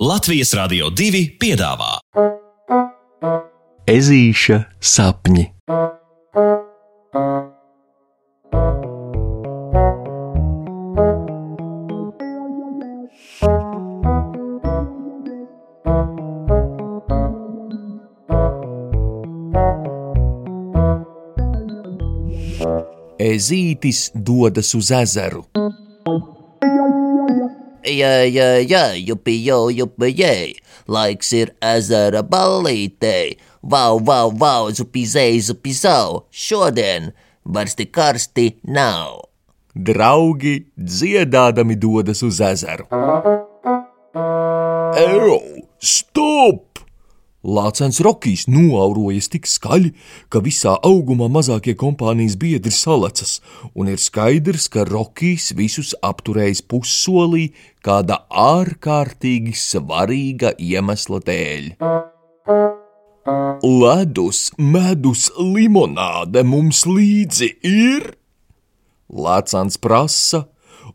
Latvijas Rādio 2 piedāvā Ezīša sapņi. Ezītis dodas uz ezeru. Jā, jā, jā, jupi, jau, jupi, jē, laiks ir ezera ballītei. Vau, vau, vau, zupi, zēj, zupi, zau, šodien vairs tik karsti nav. Draugi dziedādami dodas uz ezeru. Eju, stop! Lācens Rokijs noaurojas tik skaļi, ka visā augumā mazākie kompānijas biedri salecas, un ir skaidrs, ka Rokijs visus apturējis pussolī kāda ārkārtīgi svarīga iemesla dēļ. Ledus, medus, limonāde mums līdzi ir? Lācens prasa,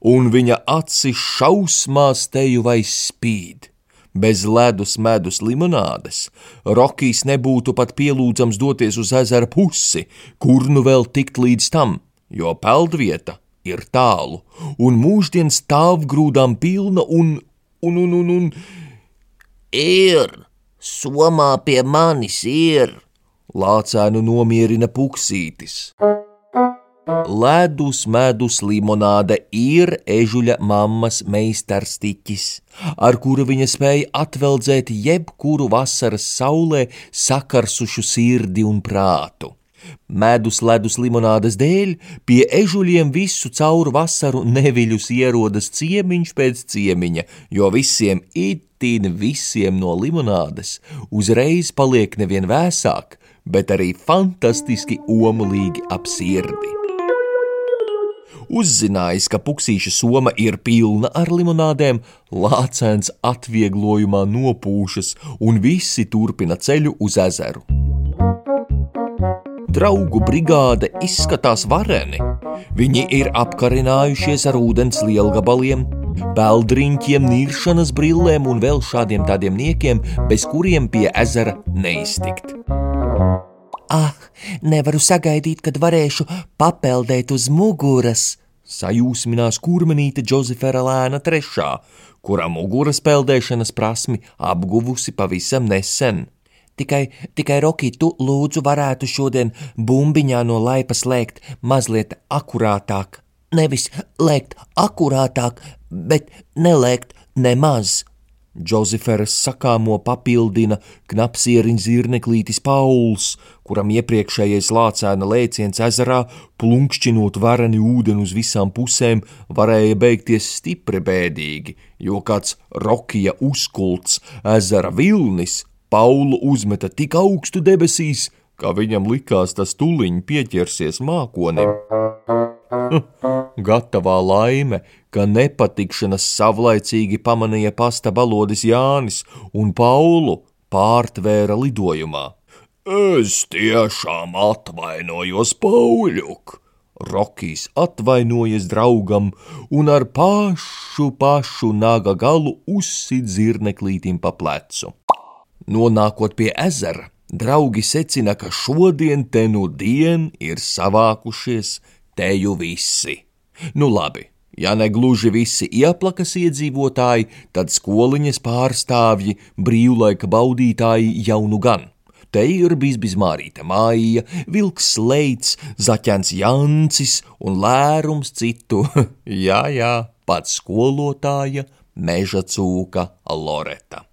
un viņa acis šausmās teju vai spīd. Bez ledus medus limonādes Rokijs nebūtu pat pielūdzams doties uz ezera pusi, kur nu vēl tikt līdz tam, jo peldvieta ir tālu, un mūždien stāv grūdām pilna un, un, un, un, un. Ir, somā pie manis ir. Lācēnu nomierina puksītis. Ledus medus limonāde ir ežuļa mammas meistarstiķis, ar kuru viņa spēja atveldzēt jebkuru vasaras saulē sakarsušu sirdi un prātu. Medus ledus limonādes dēļ pie ežuļiem visu cauru vasaru neviļus ierodas ciemiņš pēc ciemiņa, jo visiem itin visiem no limonādes uzreiz paliek nevien vēsāk, bet arī fantastiski omulīgi ap sirdi. Uzzinājis, ka puksīša soma ir pilna ar limonādēm, lācēns atvieglojumā nopūšas un visi turpina ceļu uz ezeru. Draugu brigāde izskatās vareni. Viņi ir apkarinājušies ar ūdens lielgabaliem, peldriņķiem, niršanas brillēm un vēl šādiem tādiem niekiem, bez kuriem pie ezera neiztikt. Ah, nevaru sagaidīt, kad varēšu papeldēt uz muguras. Sajūsminās kurmenīte Džozefera lēna trešā, kura muguras peldēšanas prasmi apguvusi pavisam nesen. Tikai, tikai Roki, tu lūdzu varētu šodien bumbiņā no laipas lēkt mazliet akurātāk. Nevis lēkt akurātāk, bet nelēkt nemaz. Džozeferas sakāmo papildina knapsieriņa zirneklītis Pauls, kuram iepriekšējais lācēna lēciens ezerā, plunkšķinot vareni ūdeni uz visām pusēm, varēja beigties stipri bēdīgi, jo kāds Rokija uzkults ezera vilnis Paulu uzmeta tik augstu debesīs, ka viņam likās tas tuliņ pieķersies mākonim. Gatavā laime, ka nepatikšanas savlaicīgi pamanīja pasta balodis Jānis un Paulu pārtvēra lidojumā. Es tiešām atvainojos, Pauļuk! Rokijs atvainojas draugam un ar pašu pašu naga galu uzsit zirneklītim pa plecu. Nonākot pie ezera, draugi secina, ka šodien te nu dien ir savākušies teju visi. Nu labi, ja ne gluži visi ieplakas iedzīvotāji, tad skoliņas pārstāvji, brīvlaika baudītāji jau nu gan. Te ir bijis Mārīta Māja, Vilks Leits, Zaķens Jancis un lērums citu, jā, jā, pats skolotāja, meža cūka Loreta.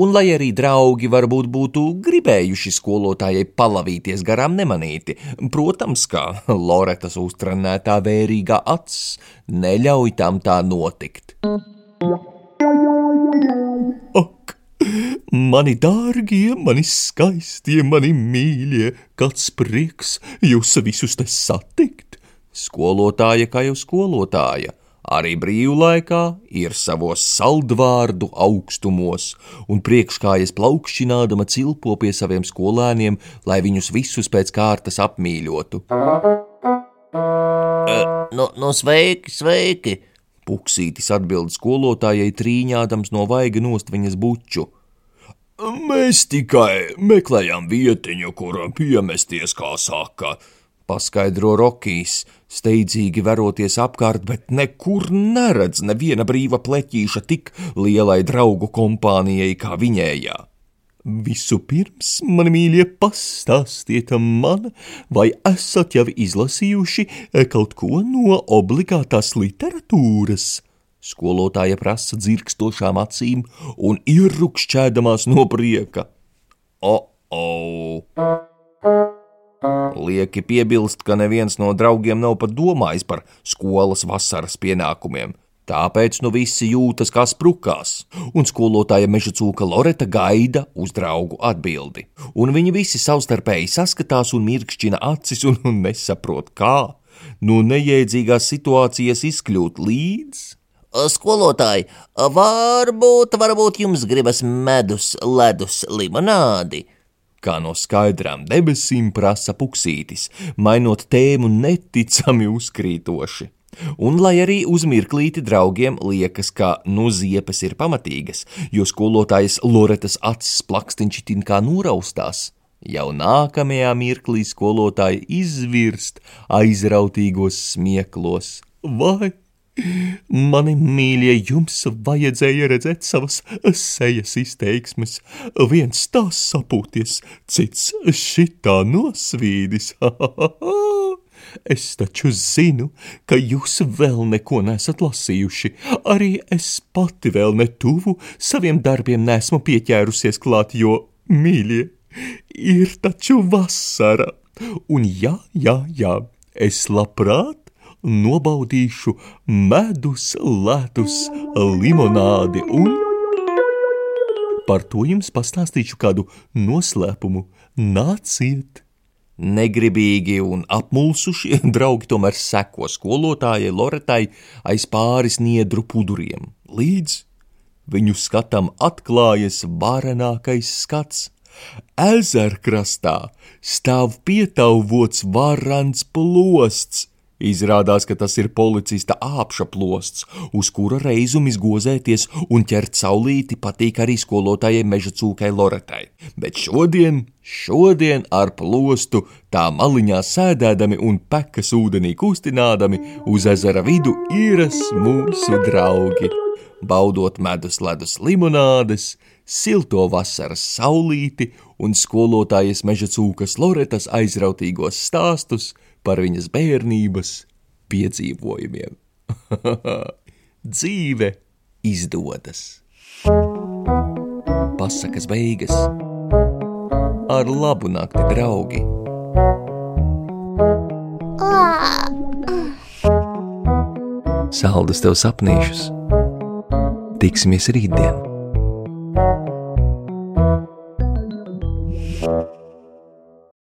Un, lai arī draugi varbūt būtu gribējuši skolotājai palavīties garām nemanīti, protams, kā Loretas uztrenētā vērīgā acs neļauj tam tā notikt. Ak, mani dārgie, mani skaistie, mani mīļie, kāds prieks jūs visus te satikt! Skolotāja kā jau skolotāja arī brīvlaikā ir savos saldvārdu augstumos, un priekškājas plaukšķinādama cilpo pie saviem skolēniem, lai viņus visus pēc kārtas apmīļotu. Uh, nu, nu, sveiki, sveiki! Puksītis atbild skolotājai trīņādams no vaiga nost viņas buču. Mēs tikai meklējam vietiņu, kur piemesties, kā saka, paskaidro Rokijs, steidzīgi veroties apkārt, bet nekur neredz neviena brīva pleķīša tik lielai draugu kompānijai kā viņējā. Vispirms, mani mīļie, pastāstiet man, vai esat jau izlasījuši kaut ko no obligātās literatūras? Skolotāja prasa dzirkstošām acīm un ierukšķēdamās no prieka. O, o! Lieki piebilst, ka neviens no draugiem nav pat domājis par skolas vasaras pienākumiem. Tāpēc nu visi jūtas kā sprukās, un skolotāja meža cūka Loreta gaida uz draugu atbildi. Un viņi visi savstarpēji saskatās un mirkšķina acis un, un nesaprot, kā no nejēdzīgās situācijas izkļūt līdz. Skolotāji, varbūt, varbūt jums gribas medus, ledus, limonādi? Kā no skaidrām debesīm prasa puksītis, mainot tēmu neticami uzkrītoši. Un lai arī uz mirklīti draugiem liekas, ka nu ziepes ir pamatīgas, jo skolotājas Loretas acis plakstiņš tin kā noraustās, jau nākamajā mirklī skolotāja izvirst aizrautīgos smieklos. Vai Mani mīļie, jums vajadzēja redzēt savas sejas izteiksmes. Viens tā sapūties, cits šitā nosvīdis. Es taču zinu, ka jūs vēl neko nesat lasījuši. Arī es pati vēl netuvu saviem darbiem nesmu pieķērusies klāt, jo, mīļie, ir taču vasara. Un jā, jā, jā, es labprāt nobaudīšu medus, ledus, limonādi un par to jums pastāstīšu kādu noslēpumu. Nāciet! Negribīgi un apmulsuši draugi tomēr seko skolotājai Loretai aiz pāris niedru puduriem, līdz viņu skatam atklājas varenākais skats. Ezerkrastā stāv pietauvots varants plosts, Izrādās, ka tas ir policista āpšaplosts, uz kura reizumis gozēties un ķert saulīti patīk arī skolotājai meža cūkai Loretai. Bet šodien, šodien ar plostu tā maliņā sēdēdami un pekas ūdenī kustinādami uz ezera vidu iras mūsu draugi. Baudot medus ledus limonādes, silto vasaras saulīti un skolotājas meža cūkas Loretas aizrautīgos stāstus – par viņas bērnības piedzīvojumiem. Dzīve izdodas. Pasakas beigas ar labu nakti, draugi! Saldus tev sapnīšus! Tiksimies rītdien!